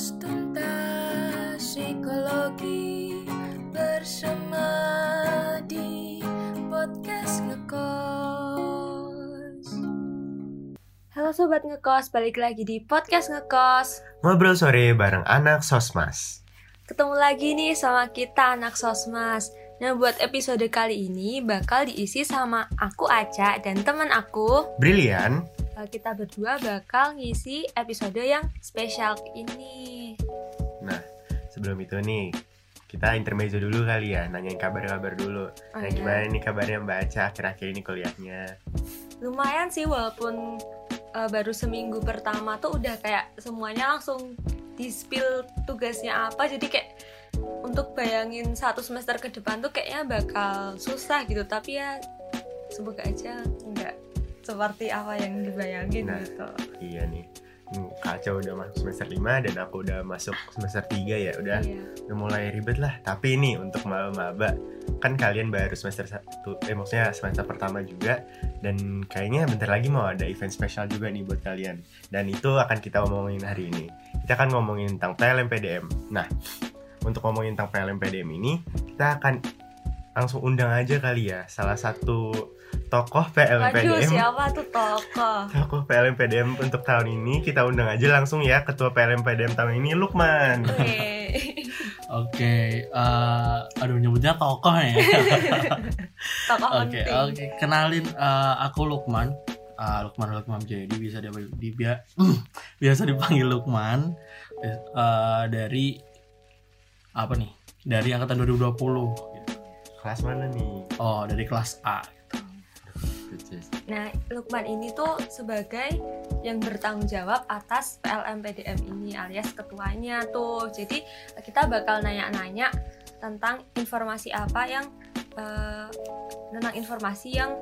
Bahas tuntas psikologi bersama di podcast ngekos. Halo sobat ngekos, balik lagi di podcast ngekos. Ngobrol sore bareng anak Sosmas. Ketemu lagi nih sama kita anak sosmas. Nah buat episode kali ini bakal diisi sama aku Aca dan teman aku. Brilian. Eh, Kita berdua bakal ngisi episode yang spesial ini. Nah, sebelum itu nih, kita intermezzo dulu kali ya, nanyain kabar-kabar dulu. Oh, nah, gimana nih kabarnya Mbak Aca akhir-akhir ini kuliahnya? Lumayan sih walaupun eh, baru seminggu pertama tuh udah kayak semuanya langsung di spill tugasnya apa jadi kayak untuk bayangin satu semester ke depan tuh kayaknya bakal susah gitu tapi ya semoga aja seperti apa yang dibayangin Nah. gitu Iya nih. Hmm, Kaca udah masuk semester 5 dan aku udah masuk semester 3 ya. Udah Iya. udah mulai ribet lah. Tapi ini untuk maba-maba kan kalian baru semester satu, eh maksudnya semester pertama juga dan kayaknya bentar lagi mau ada event spesial juga nih buat kalian. Dan itu akan kita omongin hari ini. Kita akan ngomongin tentang PLM PDM. Nah, untuk ngomongin tentang PLM PDM ini, kita akan langsung undang aja kali ya salah satu tokoh PLM Waduh PDM. siapa tuh tokoh Tokoh PLM PDM untuk tahun ini kita undang aja langsung ya ketua PLM PDM tahun ini Lukman. Oke, eh, aduh nyebutnya tokoh ya. tokoh Oke, penting oke. Kenalin eh, aku Lukman. Eh, Lukman Lukman jadi bisa di, di bia- biasa dipanggil Lukman Eh, dari apa nih? Dari angkatan 2020. gitu. Kelas mana nih? Oh, dari kelas A. Nah, Lukman ini tuh sebagai yang bertanggung jawab atas PLM PDM ini alias ketuanya tuh. Jadi kita bakal nanya-nanya tentang informasi apa yang eh, tentang informasi yang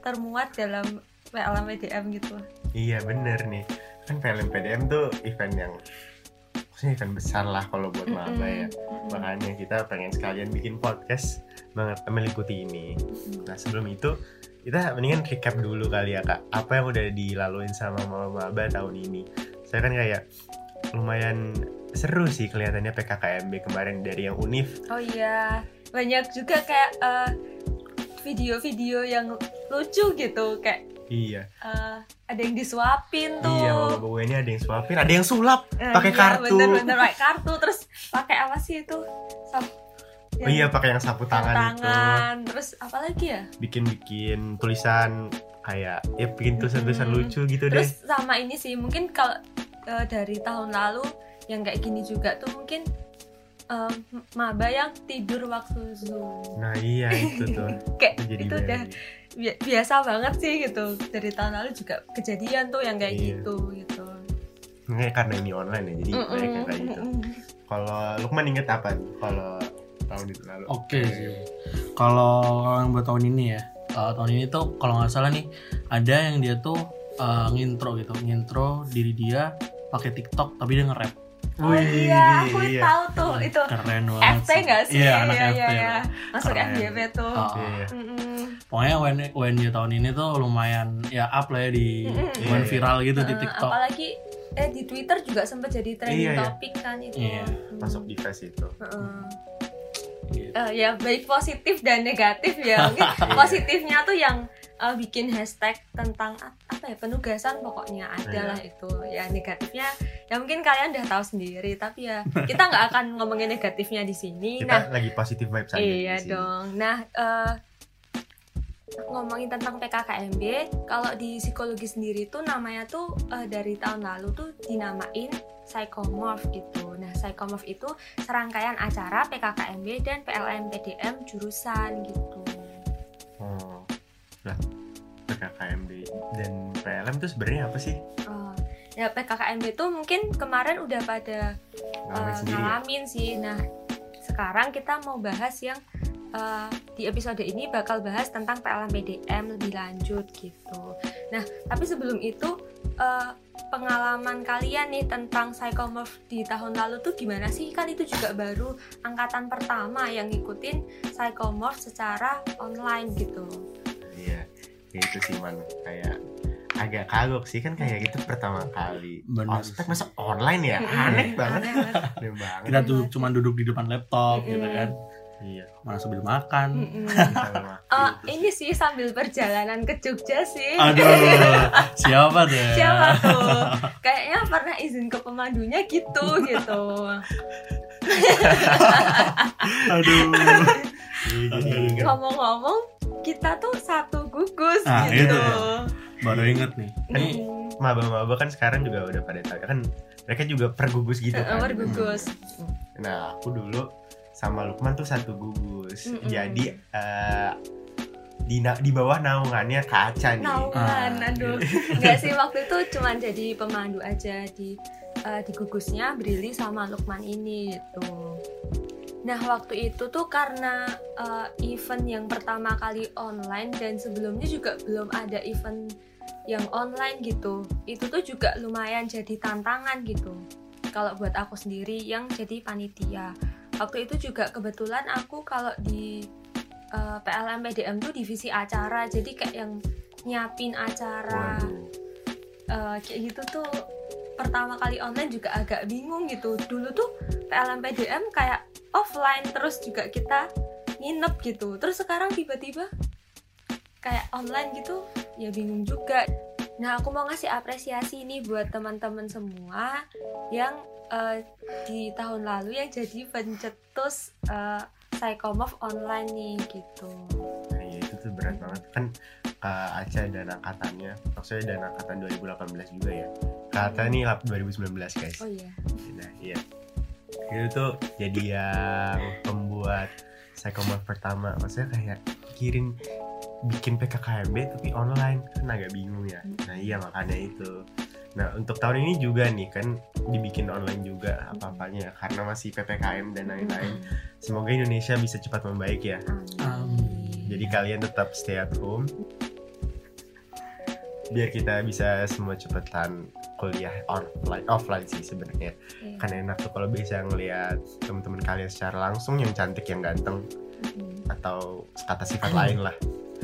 termuat dalam PLM PDM gitu. Iya bener nih. Kan PLM PDM tuh event yang maksudnya event besar lah kalau buat maba ya. Makanya kita pengen sekalian bikin podcast banget meliputi ini. Nah sebelum itu kita mendingan recap dulu kali ya kak. Apa yang udah dilaluin sama maba tahun ini? Saya kan kayak lumayan seru sih kelihatannya PKKMB kemarin dari yang Unif Oh iya, banyak juga kayak eh, video-video yang lucu gitu kayak Iya, eh, ada yang disuapin tuh. iya mama ini ada yang suapin, ada yang sulap Nah, pakai iya, kartu. bener-bener pakai kartu terus pakai apa sih itu Oh iya pakai yang sapu tangan, tangan terus apa lagi ya itu, bikin-bikin tulisan kayak ya bikin tulisan-tulisan Mm-mm. lucu gitu deh. terus sama ini sih mungkin kalau eh, dari tahun lalu yang kayak gini juga tuh mungkin em, maba yang tidur waktu zoom Nah iya itu tuh. kayak Itu jadi itu udah bi- biasa banget sih gitu dari tahun lalu juga kejadian tuh yang kayak Iya. gitu gitu Nggak, karena ini online ya, jadi banyak yang kayak gitu. Kalau Lukman inget apa? Kalau tahun itu lalu? Oke sih. Kalau yang buat tahun ini ya, eh, tahun ini tuh kalau nggak salah nih ada yang dia tuh eh, ngintro gitu, ngintro diri dia pakai TikTok tapi dia nge-rap. oh iya aku iya. tahu tuh itu Keren banget. FT nggak sih Iya, anak iya, FT. iya, iya. masuk Keren. Tuh Oh, Iya. Mm-mm. Pokoknya UN UNJ tahun ini tuh lumayan ya up lah ya di Mm-mm. lumayan Iya, viral gitu di Eh, TikTok. apalagi eh di Twitter juga sempat jadi trending Iya, iya. topik kan itu Iya, Hmm. Masuk di face itu. Heeh. Gitu. Eh, ya baik positif dan negatif ya mungkin positifnya tuh yang eh, bikin hashtag tentang apa ya penugasan pokoknya ada Iya. lah itu ya negatifnya ya mungkin kalian udah tahu sendiri tapi ya kita nggak akan ngomongin negatifnya di sini nah Kita lagi positif vibes aja. Iya di sini. dong. Nah, eh, ngomongin tentang PKKMB, kalau di psikologi sendiri tuh namanya tuh eh, dari tahun lalu tuh dinamain psychomorph gitu. Psychomorph itu serangkaian acara PKKMB dan PLM PDM jurusan gitu. Oh. Lah, PKKMB dan PLM itu sebenarnya apa sih? Oh, ya PKKMB tuh mungkin kemarin udah pada Ngalamin ya? ngalamin sih. Nah, sekarang kita mau bahas yang eh, di episode ini bakal bahas tentang PLM PDM lebih lanjut gitu. Nah, tapi sebelum itu eh, pengalaman kalian nih tentang psychomorph di tahun lalu tuh gimana sih? Kan itu juga baru angkatan pertama yang ngikutin psychomorph secara online gitu. Iya, ya itu sih man kayak agak kagok sih kan kayak gitu pertama kali Bener ospek sih. masa online ya aneh banget Aneh banget. kita tuh cuma duduk di depan laptop gitu kan iya mana sambil makan Oh, ini sih sambil perjalanan ke Jogja sih. aduh siapa tuh Siapa tuh? Kayaknya pernah izin ke pemandunya gitu gitu. aduh Iya, jadi Aduh. inget. Ngomong-ngomong, kita tuh satu gugus Ah, gitu. itu tuh. baru inget nih Kan Mm. maba-maba kan sekarang juga udah pada tahu kan mereka juga pergugus gitu Eh, kan bergugus. nah aku dulu sama Lukman tuh satu gugus Mm-mm. jadi eh, di di bawah naungannya Kak Aca nih Naungan, Ah, aduh. Enggak sih waktu itu cuman jadi pemandu aja di eh, di gugusnya Brili sama Lukman ini gitu. Nah waktu itu tuh karena eh, event yang pertama kali online dan sebelumnya juga belum ada event yang online gitu. Itu tuh juga lumayan jadi tantangan gitu. Kalau buat aku sendiri yang jadi panitia. Waktu itu juga kebetulan aku kalau di eh, PLM PDM tuh divisi acara, jadi kayak yang nyiapin acara Waduh. eh, kayak gitu tuh pertama kali online juga agak bingung gitu. Dulu tuh PLM PDM kayak offline terus juga kita nginep gitu. Terus sekarang tiba-tiba kayak online gitu ya bingung juga nah aku mau ngasih apresiasi ini buat teman-teman semua yang eh, di tahun lalu yang jadi pencetus eh, Psychomov online nih gitu. Nah, ya itu tuh berat banget. Kan Kak Aca dan angkatannya maksudnya dan angkatan 2018 juga ya. Kak Aca nih lap 2019 guys. Oh iya. Nah iya. Itu tuh jadi yang pembuat Psychomorph pertama. Maksudnya kayak kirim bikin PKKMB tapi online. Kan agak bingung ya. Nah iya makanya itu. Nah untuk tahun ini juga nih kan dibikin online juga apa-apanya karena masih PPKM dan lain-lain. Semoga Indonesia bisa cepat membaik ya. Amin. jadi kalian tetap stay at home. Biar kita bisa semua cepetan kuliah offline offline sih sebenarnya. Iya. kan enak tuh kalau bisa ngelihat teman-teman kalian secara langsung yang cantik yang ganteng. Mm-mm. atau kata sifat lain lah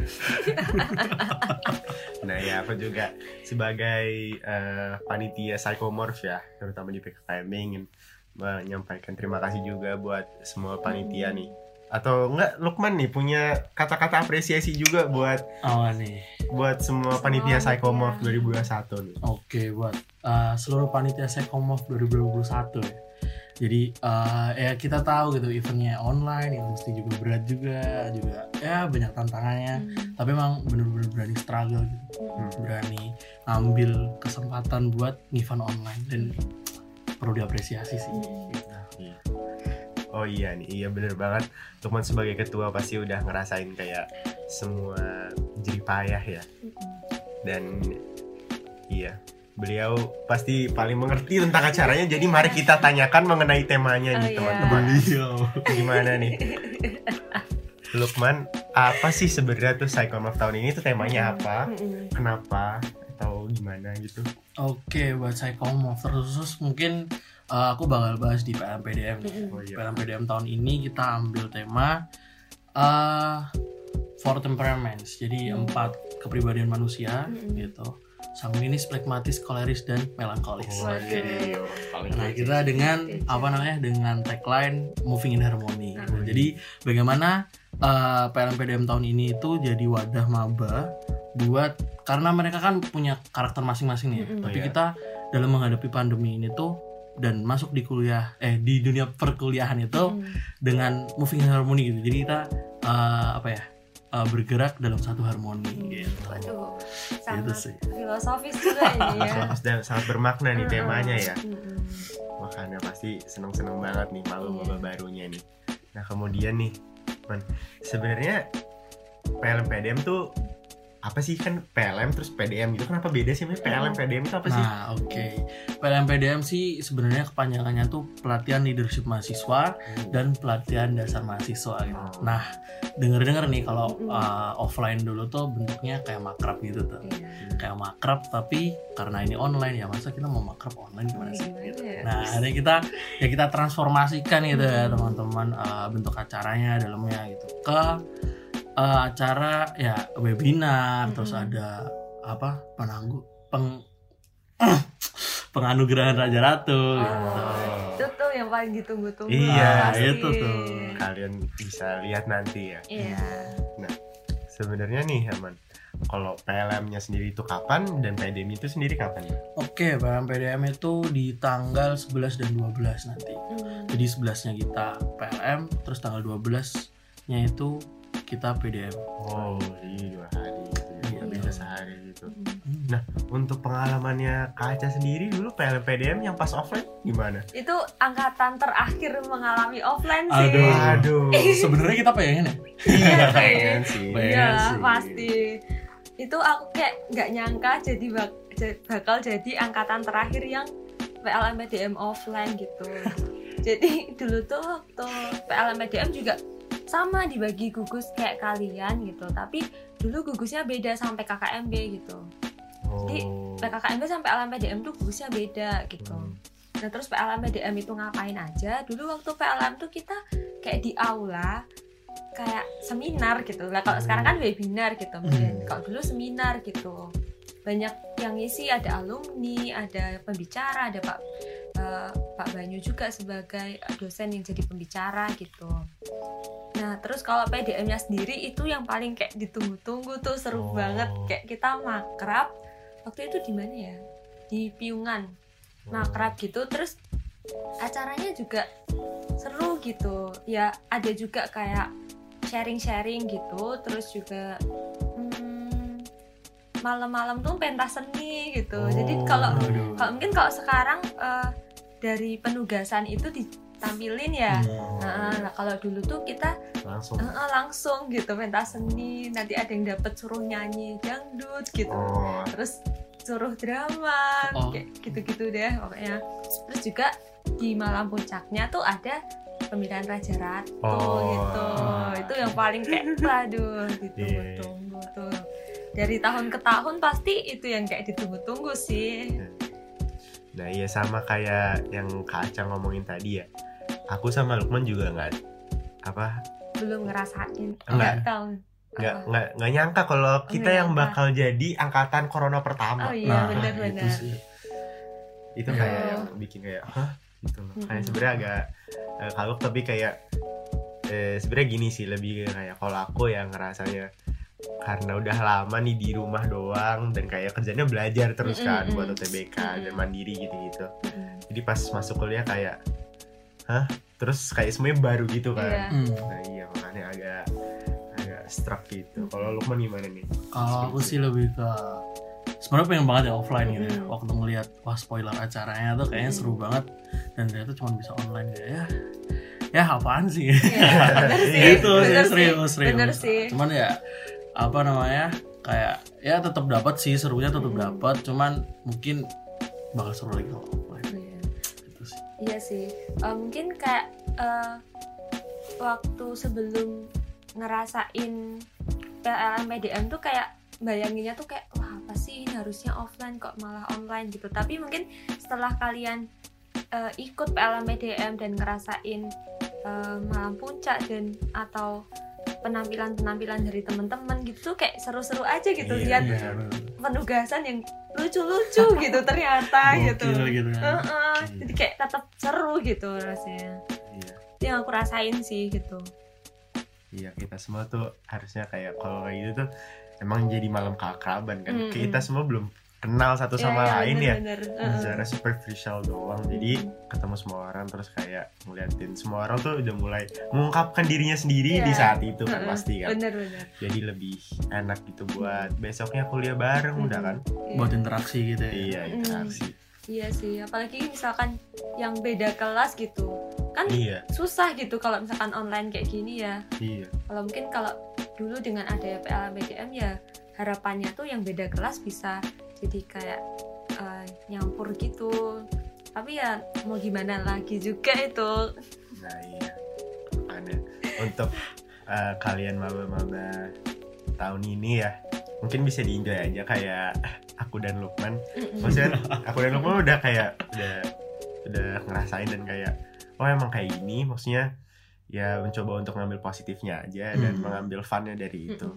nah ya aku juga sebagai eh, panitia psychomorph ya terutama di PKKM ingin menyampaikan terima kasih juga buat semua panitia nih atau enggak Lukman nih punya kata-kata apresiasi juga buat oh nih buat semua panitia panitia. psychomorph 2021 nih Oke buat uh, seluruh panitia Sekomov 2021 ya. Jadi uh, ya kita tahu gitu eventnya online yang mesti juga berat juga juga ya banyak tantangannya. Mm. Tapi emang bener-bener berani struggle gitu, Mm. berani ngambil kesempatan buat event online dan perlu diapresiasi sih. Mm. Iya. Oh iya nih, iya bener banget. Lukman sebagai ketua pasti udah ngerasain kayak semua jerih payah ya. Mm. Dan iya, beliau pasti paling mengerti tentang acaranya. Jadi mari kita tanyakan mengenai temanya Oh, nih iya. teman-teman. Beliau. Gimana nih? Lukman, apa sih sebenarnya tuh Psychomorph tahun ini tuh temanya apa? Kenapa? Atau gimana gitu? Oke buat Psychomov terkhusus mungkin uh, aku bakal bahas di. Mm-mm. Oh iya. PLMPDM tahun ini kita ambil tema uh, Four Temperaments. Jadi Hmm. empat kepribadian manusia gitu. Sanguinis, plekmatis, koleris dan melankolis. Oh, Waduh. iya. Paling Nah, kita dengan apa namanya? Dengan tagline Moving in Harmony. Nah. Nah, jadi bagaimana uh, PLMPDM tahun ini itu jadi wadah maba buat karena mereka kan punya karakter masing-masing nih. Mm-mm. Tapi Oh, iya. kita dalam menghadapi pandemi ini tuh dan masuk di kuliah eh di dunia perkuliahan itu Mm. dengan moving in harmony gitu. Jadi kita uh, apa ya? Uh, bergerak dalam satu harmoni gitu. Waduh, Gitu sangat sih. filosofis juga ini ya. Sangat- dan sangat bermakna nih temanya ya. Makanya pasti seneng-seneng banget nih malu maba barunya nih nah kemudian nih sebenarnya PLM PDM tuh apa sih kan PLM terus PDM gitu kenapa beda sih? PLM PDM itu apa sih Nah, oke. PLMPDM sih sebenarnya kepanjangannya tuh pelatihan leadership mahasiswa dan pelatihan dasar mahasiswa gitu. Oh. Nah, denger-denger nih kalau uh, offline dulu tuh bentuknya kayak makrab gitu tuh. Iya. Kayak makrab tapi karena ini online ya masa kita mau makrab online gimana sih? Ya? Nah, akhirnya kita ya kita transformasikan gitu ya Hmm. teman-teman uh, bentuk acaranya dalamnya gitu ke uh, acara ya webinar terus Hmm. ada apa penanggu peng penganugerahan raja ratu Oh, gitu. itu tuh yang paling ditunggu-tunggu Iya, pasti. itu tuh. kalian bisa lihat nanti ya iya sebenarnya nih Herman kalau PLM-nya sendiri itu kapan dan PDM itu sendiri kapan ya? Oke, PLM PDM itu di tanggal 11 dan 12 nanti. Hmm. Jadi 11-nya kita PLM, terus tanggal 12-nya itu kita PDM. Oh, iya dua hari gitu ya. Iya. Nggak bisa sehari gitu. Hmm. Untuk pengalamannya Kaca sendiri dulu PLM PDM yang pas offline gimana? itu angkatan terakhir mengalami offline sih Aduh. Aduh. Sebenarnya kita pengen ya. Iya pengen sih. Pengen Iya sih. pasti itu aku kayak nggak nyangka jadi bak- bakal jadi angkatan terakhir yang PLM PDM offline gitu jadi dulu tuh waktu PLM PDM juga sama dibagi gugus kayak kalian gitu tapi dulu gugusnya beda sampai KKMB gitu Jadi, Oh. PKKMB sampai PLM PDM tuh gugusnya beda gitu Hmm. Nah terus PLM PDM itu ngapain aja? Dulu waktu PLM tuh kita kayak di aula kayak seminar gitu. Lah kalau sekarang kan webinar gitu. mungkin. Hmm. Kalau dulu seminar gitu. Banyak yang ngisi ada alumni, ada pembicara, ada Pak eh, Pak Banyu juga sebagai dosen yang jadi pembicara gitu. Terus kalau PDM-nya sendiri itu yang paling kayak ditunggu-tunggu tuh seru Oh. banget. Kayak kita makrab. Waktu itu di mana ya? Di Piungan makrab gitu terus acaranya juga seru gitu ya ada juga kayak sharing-sharing gitu terus juga hmm, malam-malam tuh pentas seni gitu jadi Oh, kalau Aduh. kalau mungkin kalau sekarang eh, dari penugasan itu ditampilin ya Hmm. Nah, nah, kalau dulu tuh kita langsung. eh, eh, langsung gitu pentas seni nanti ada yang dapat suruh nyanyi dangdut gitu Oh. terus suruh drama Oh. kayak gitu-gitu deh pokoknya terus juga di malam puncaknya tuh ada pemilihan raja ratu Oh. gitu itu yang paling kayak waduh Iya. ditunggu-tunggu tuh dari tahun ke tahun pasti itu yang kayak ditunggu-tunggu sih Nah iya sama kayak yang Kak Aca ngomongin tadi ya. Aku sama Lukman juga nggak apa belum ngerasain Enggak. nggak tahu nggak nggak nggak nyangka kalau kita nggak yang nyangka. bakal jadi angkatan corona pertama. oh iya Nah, benar-benar itu sih. Itu kayak Oh. yang bikin kayak hah gitu loh. Kayak Mm-mm. sebenarnya agak eh, kalut tapi kayak eh, sebenarnya gini sih lebih kayak kalau aku yang ngerasanya karena udah lama nih di rumah doang dan kayak kerjanya belajar terus kan Mm-mm, buat. UTBK dan Mm-mm. mandiri gitu-gitu. Mm-mm. Jadi pas masuk kuliah kayak hah terus kayak semuanya baru gitu kan. Iya. Hmm. Nah iya makanya agak agak struck gitu. Kalau Lukman gimana nih? Kalau aku sih lebih ke sebenarnya pengen banget ya offline gitu ya. Mm. Waktu ngelihat wah spoiler acaranya tuh kayaknya Mm. seru banget dan ternyata cuma bisa online kayak ya. Ya apaan sih? Iya, bener sih itu sih bener serius serius. sih Cuman ya apa namanya? Kayak ya tetap dapat sih serunya tetap Mm. dapat, cuman mungkin bakal seru lagi kalau Iya sih, Eh, mungkin kayak eh, waktu sebelum ngerasain PLM PDM tuh kayak bayanginnya tuh kayak wah apa sih ini harusnya offline kok malah online? gitu. Tapi mungkin setelah kalian eh, ikut PLM PDM dan ngerasain eh, malam puncak dan atau penampilan-penampilan dari teman-teman gitu kayak seru-seru aja gitu Iya, lihat Iya, penugasan yang lucu-lucu gitu ternyata gitu. Gitu kan. Heeh, Iya. jadi kayak tetap seru gitu rasanya Iya. itu yang aku rasain sih gitu Iya kita semua tuh harusnya kayak kalau kayak gitu tuh emang jadi malam keakraban kan. Mm-mm. Kita semua belum kenal satu sama Iya, lain ya. bener-bener. Heeh. Secara superficial doang. Jadi Mm. ketemu semua orang terus kayak ngeliatin semua orang tuh udah mulai mengungkapkan dirinya sendiri Iya. di saat itu kan Heeh, pasti kan. bener-bener Jadi lebih enak gitu buat besoknya kuliah bareng udah kan. Iya. Buat interaksi gitu ya. Iya interaksi. iya sih apalagi misalkan yang beda kelas gitu kan Iya susah gitu kalau misalkan online kayak gini ya iya. kalau mungkin kalau dulu dengan ada PLM PDM ya harapannya tuh yang beda kelas bisa jadi kayak eh, nyampur gitu. Tapi ya mau gimana lagi juga itu. Nah iya. Ada untuk eh, kalian maba-maba tahun ini ya mungkin bisa di-enjoy aja kayak aku dan Lukman. Maksudnya aku dan Lukman udah kayak udah udah ngerasain dan kayak oh emang kayak gini. Maksudnya ya mencoba untuk ngambil positifnya aja dan mengambil funnya dari itu.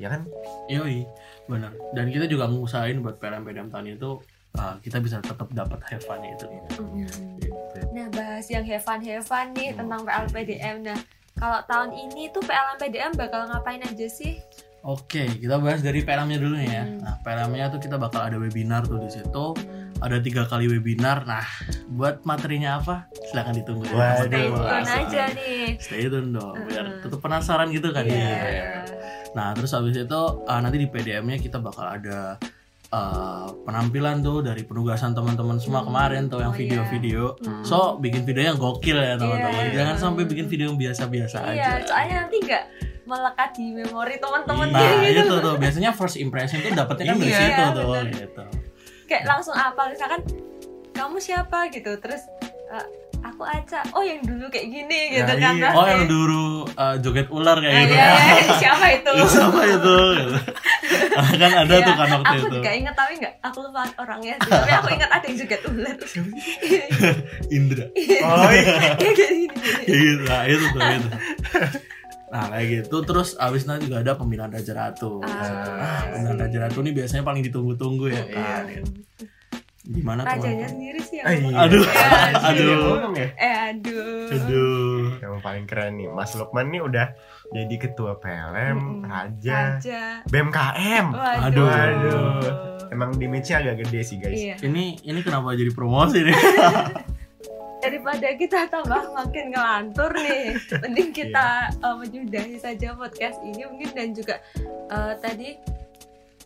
Ya kan Yoi, benar. Dan kita juga ngusahain buat PLM PDM Tani itu uh, kita bisa tetap dapat have fun itu. Gitu. Nah, bahas yang have fun have fun nih Hmm. tentang PLPDM. Nah, kalau tahun ini tuh PLMPDM bakal ngapain aja sih? Oke, kita bahas dari PLM-nya dulu nih ya. Hmm. Nah, PLM-nya tuh kita bakal ada webinar tuh di situ. Ada tiga kali webinar. Nah, buat materinya apa? Silahkan ditunggu. ya. Waduh, Stay tune aja nih. Stay tune dong, biar Hmm. tetap penasaran gitu kan Iya. ya. Nah, terus habis itu uh, nanti di PDM-nya kita bakal ada uh, penampilan tuh dari penugasan teman-teman semua Hmm. kemarin tuh yang Oh, iya. video-video. Hmm. So, bikin video yang gokil ya teman-teman. Iya. Jangan sampai bikin video yang biasa-biasa aja. Iya, soalnya nanti nggak melekat di memori teman-teman Nah, gitu. itu tuh biasanya first impression tuh dapetnya kan dari Iya, situ tuh bener. gitu. Kayak langsung apa misalkan kamu siapa gitu, terus eh, aku Aca. Oh, yang dulu kayak gini gitu Nah, kan. iya. Oh, yang dulu uh, joget ular kayak Ah, gitu. iya, iya, siapa itu? Siapa itu? Gitu. kan ada Iya, tuh kan waktu aku itu. juga inget tapi nggak aku lupa orangnya sih. tapi aku ingat ada yang joget ular Indra. oh iya Kayak gini, gini. Kayak gitu. Nah, itu tuh itu. Nah, kayak gitu terus abis nanti juga ada pemilihan Raja Ratu. Ah, Nah, pemilihan Raja Ratu ini biasanya paling ditunggu-tunggu ya kan. Iya. Gimana Rajanya teman? sendiri sih yang Ah, ngomong. iya. Aduh. Ya, Aduh. Dia ngomong ya Eh aduh. Aduh. yang paling keren nih Mas Lukman nih udah jadi ketua PLM Mm-mm. Raja Raja. BMKM Waduh. Aduh. emang dimage-nya agak gede sih guys Iya. Ini ini kenapa jadi promosi nih? Daripada kita tambah makin ngelantur nih, mending kita eh, menyudahi saja podcast ini mungkin dan juga eh, tadi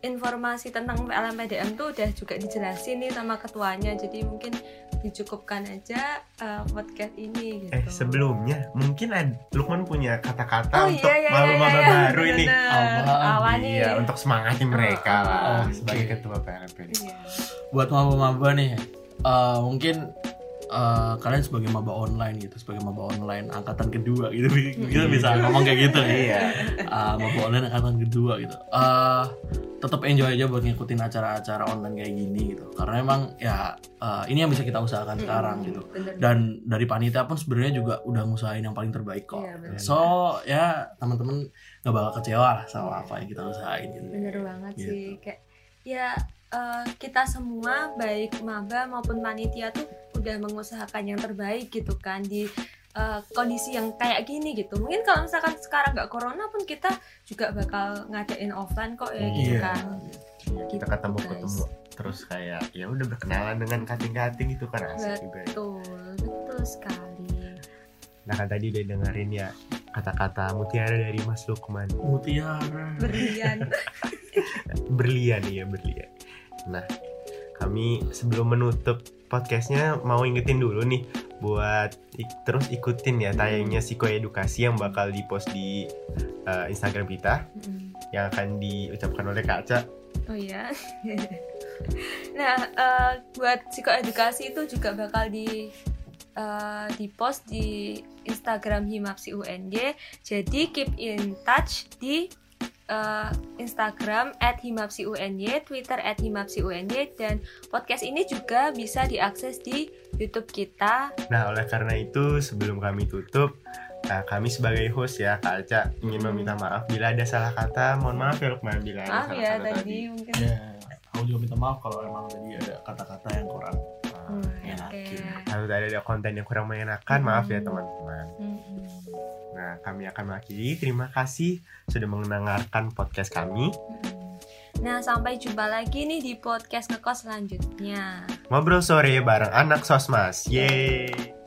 informasi tentang PLM PDM tuh udah juga dijelasin nih sama ketuanya jadi mungkin dicukupkan aja eh, podcast ini gitu. Eh sebelumnya mungkin ada, Lukman punya kata-kata Oh, untuk iya, iya, malu-malu iya, iya, baru ini. bener. Apaan? Awan nih. Iya, untuk semangatin mereka lah Oke. sebagai ketua PLP. Iya. buat maba-maba nih eh, mungkin eh, kalian sebagai maba online gitu sebagai maba online angkatan kedua gitu. Kita bisa ngomong kayak gitu ya. Iya. Eh, maba online angkatan kedua gitu. Eh, tetap enjoy aja buat ngikutin acara-acara online kayak gini gitu. Karena emang ya eh, ini yang bisa kita usahakan sekarang Mm-mm, gitu. Bener. dan dari panitia pun sebenarnya juga udah ngusahain yang paling terbaik kok. Iya, bener. so ya teman-teman nggak bakal kecewa lah sama apa yang kita usahain gitu. Bener banget Gitu. sih. Kayak ya eh, kita semua baik maba maupun panitia tuh udah mengusahakan yang terbaik gitu kan di eh, kondisi yang kayak gini gitu mungkin kalau misalkan sekarang nggak corona pun kita juga bakal ngadain offline kok ya gitu Iya. kan Kita Gitu, ketemu guys. ketemu terus kayak ya udah berkenalan dengan kating-kating itu kan asik juga ya. betul betul sekali Nah kan tadi udah dengerin ya kata-kata mutiara dari Mas Lukman. mutiara berlian Berlian ya berlian. Nah kami sebelum menutup podcastnya mau ingetin dulu nih buat ik- terus ikutin ya tayangnya psikoedukasi yang bakal dipost di uh, Instagram kita Mm. yang akan diucapkan oleh Kak Aca. Oh iya. nah, eh, buat psikoedukasi itu juga bakal di eh, di post di Instagram Himapsi UNY. Jadi keep in touch di eh, Instagram @himapsiuny, Twitter @himapsiuny dan podcast ini juga bisa diakses di YouTube kita. Nah oleh karena itu sebelum kami tutup Nah, kami sebagai host ya Kak Aca ingin Hmm. meminta maaf bila ada salah kata. Mohon maaf ya Lukman bila ada Maaf salah ya kata tadi mungkin. ya aku juga minta maaf kalau emang tadi ada kata-kata yang kurang Hmm, oke. Lalu tadi ada konten yang kurang mengenakan, maaf ya Hmm. teman-teman. Mm-mm. Nah, kami akan mengakhiri. Terima kasih sudah mendengarkan podcast kami. Mm-mm. Nah, sampai jumpa lagi nih di podcast ngekos selanjutnya. Ngobrol sore bareng anak Sosmas. Yeay.